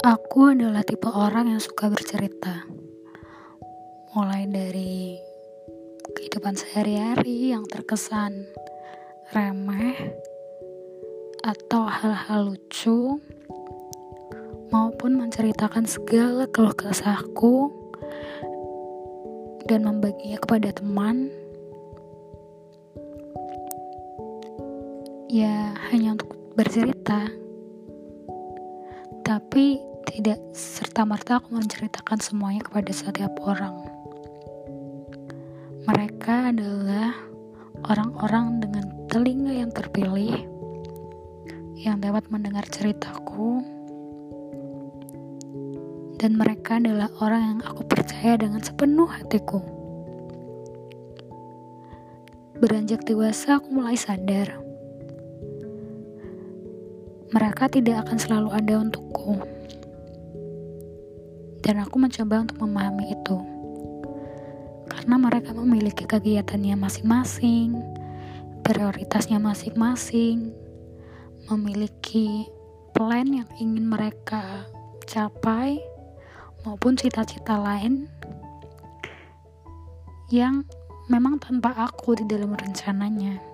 Aku adalah tipe orang yang suka bercerita. Mulai dari kehidupan sehari-hari yang terkesan remeh atau hal-hal lucu maupun menceritakan segala keluh kesahku dan membaginya kepada teman ya hanya untuk bercerita tapi tidak serta-merta aku menceritakan semuanya kepada setiap orang mereka adalah orang-orang dengan telinga yang terpilih yang dapat mendengar ceritaku dan mereka adalah orang yang aku percaya dengan sepenuh hatiku. Beranjak dewasa, aku mulai sadar mereka tidak akan selalu ada untukku. Dan aku mencoba untuk memahami itu. Karena mereka memiliki kegiatannya masing-masing, prioritasnya masing-masing, memiliki plan yang ingin mereka capai maupun cita-cita lain yang memang tanpa aku di dalam rencananya.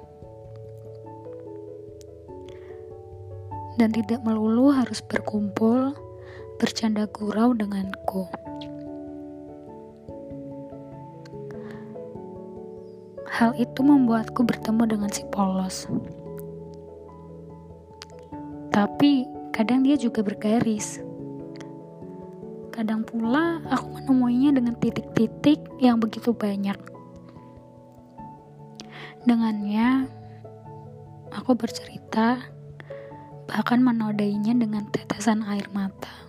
dan tidak melulu harus berkumpul, bercanda gurau denganku. Hal itu membuatku bertemu dengan si polos. Tapi kadang dia juga bergaris. Kadang pula aku menemuinya dengan titik-titik yang begitu banyak. Dengannya, aku bercerita bahkan menodainya dengan tetesan air mata.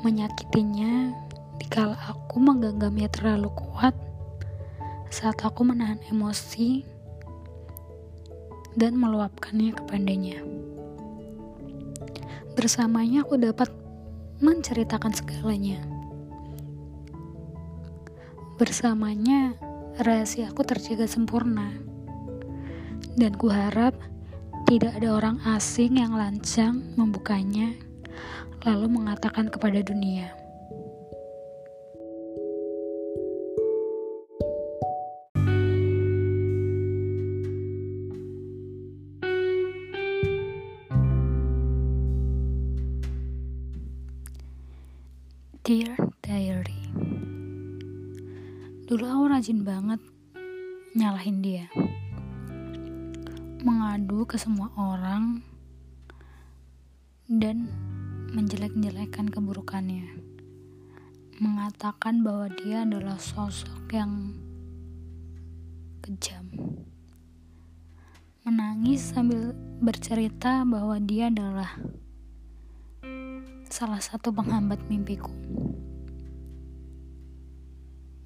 Menyakitinya dikala aku menggenggamnya terlalu kuat saat aku menahan emosi dan meluapkannya kepadanya. Bersamanya aku dapat menceritakan segalanya. Bersamanya rahasia aku terjaga sempurna. Dan kuharap tidak ada orang asing yang lancang membukanya, lalu mengatakan kepada dunia, Dear Diary Dulu aku rajin banget nyalahin dia. Mengadu ke semua orang dan menjelek-jelekkan keburukannya. Mengatakan bahwa dia adalah sosok yang kejam. Menangis sambil bercerita bahwa dia adalah salah satu penghambat mimpiku.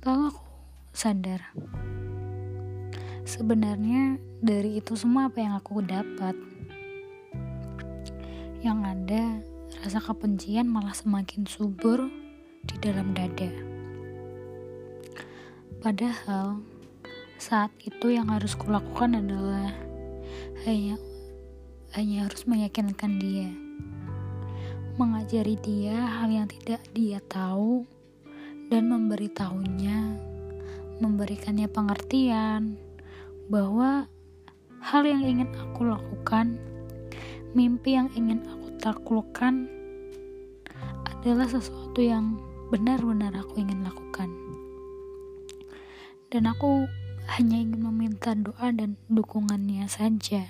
Lalu aku sadar Sebenarnya dari itu semua apa yang aku dapat? Yang ada rasa kebencian malah semakin subur di dalam dada. Padahal saat itu yang harus kulakukan adalah hanya hanya harus meyakinkan dia mengajari dia hal yang tidak dia tahu dan memberitahunya memberikannya pengertian bahwa hal yang ingin aku lakukan, mimpi yang ingin taklukkan adalah sesuatu yang benar-benar aku ingin lakukan. Dan aku hanya ingin meminta doa dan dukungannya saja.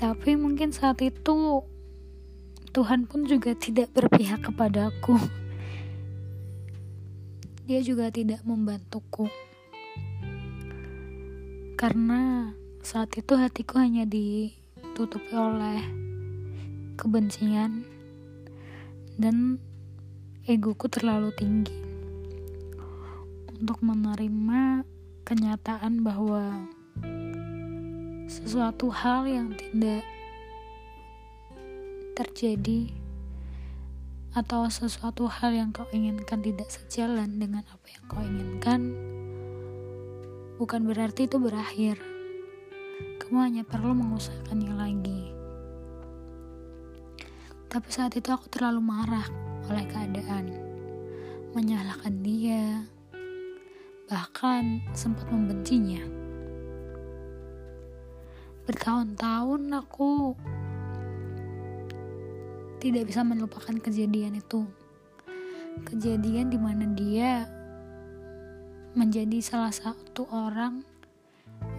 Tapi mungkin saat itu Tuhan pun juga tidak berpihak kepadaku. Dia juga tidak membantuku karena saat itu hatiku hanya ditutupi oleh kebencian dan egoku terlalu tinggi untuk menerima kenyataan bahwa sesuatu hal yang tidak terjadi atau sesuatu hal yang kau inginkan tidak sejalan dengan apa yang kau inginkan bukan berarti itu berakhir. Kamu hanya perlu mengusahakannya lagi. Tapi saat itu aku terlalu marah oleh keadaan, menyalahkan dia, bahkan sempat membencinya. Bertahun-tahun aku tidak bisa melupakan kejadian itu. Kejadian di mana dia menjadi salah satu orang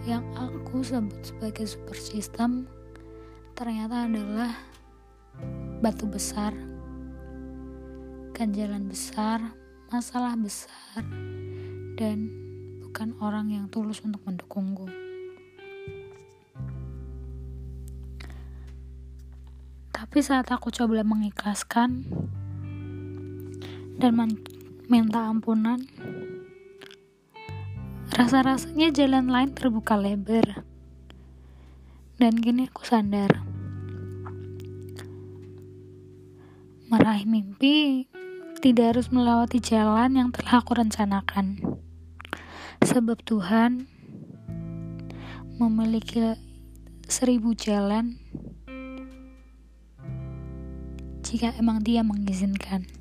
yang aku sebut sebagai super system ternyata adalah batu besar, ganjalan besar, masalah besar, dan bukan orang yang tulus untuk mendukungku. Tapi saat aku coba mengikhlaskan dan minta ampunan, rasa-rasanya jalan lain terbuka lebar. Dan kini aku sadar. Meraih mimpi tidak harus melewati jalan yang telah aku rencanakan. Sebab Tuhan memiliki seribu jalan jika emang dia mengizinkan.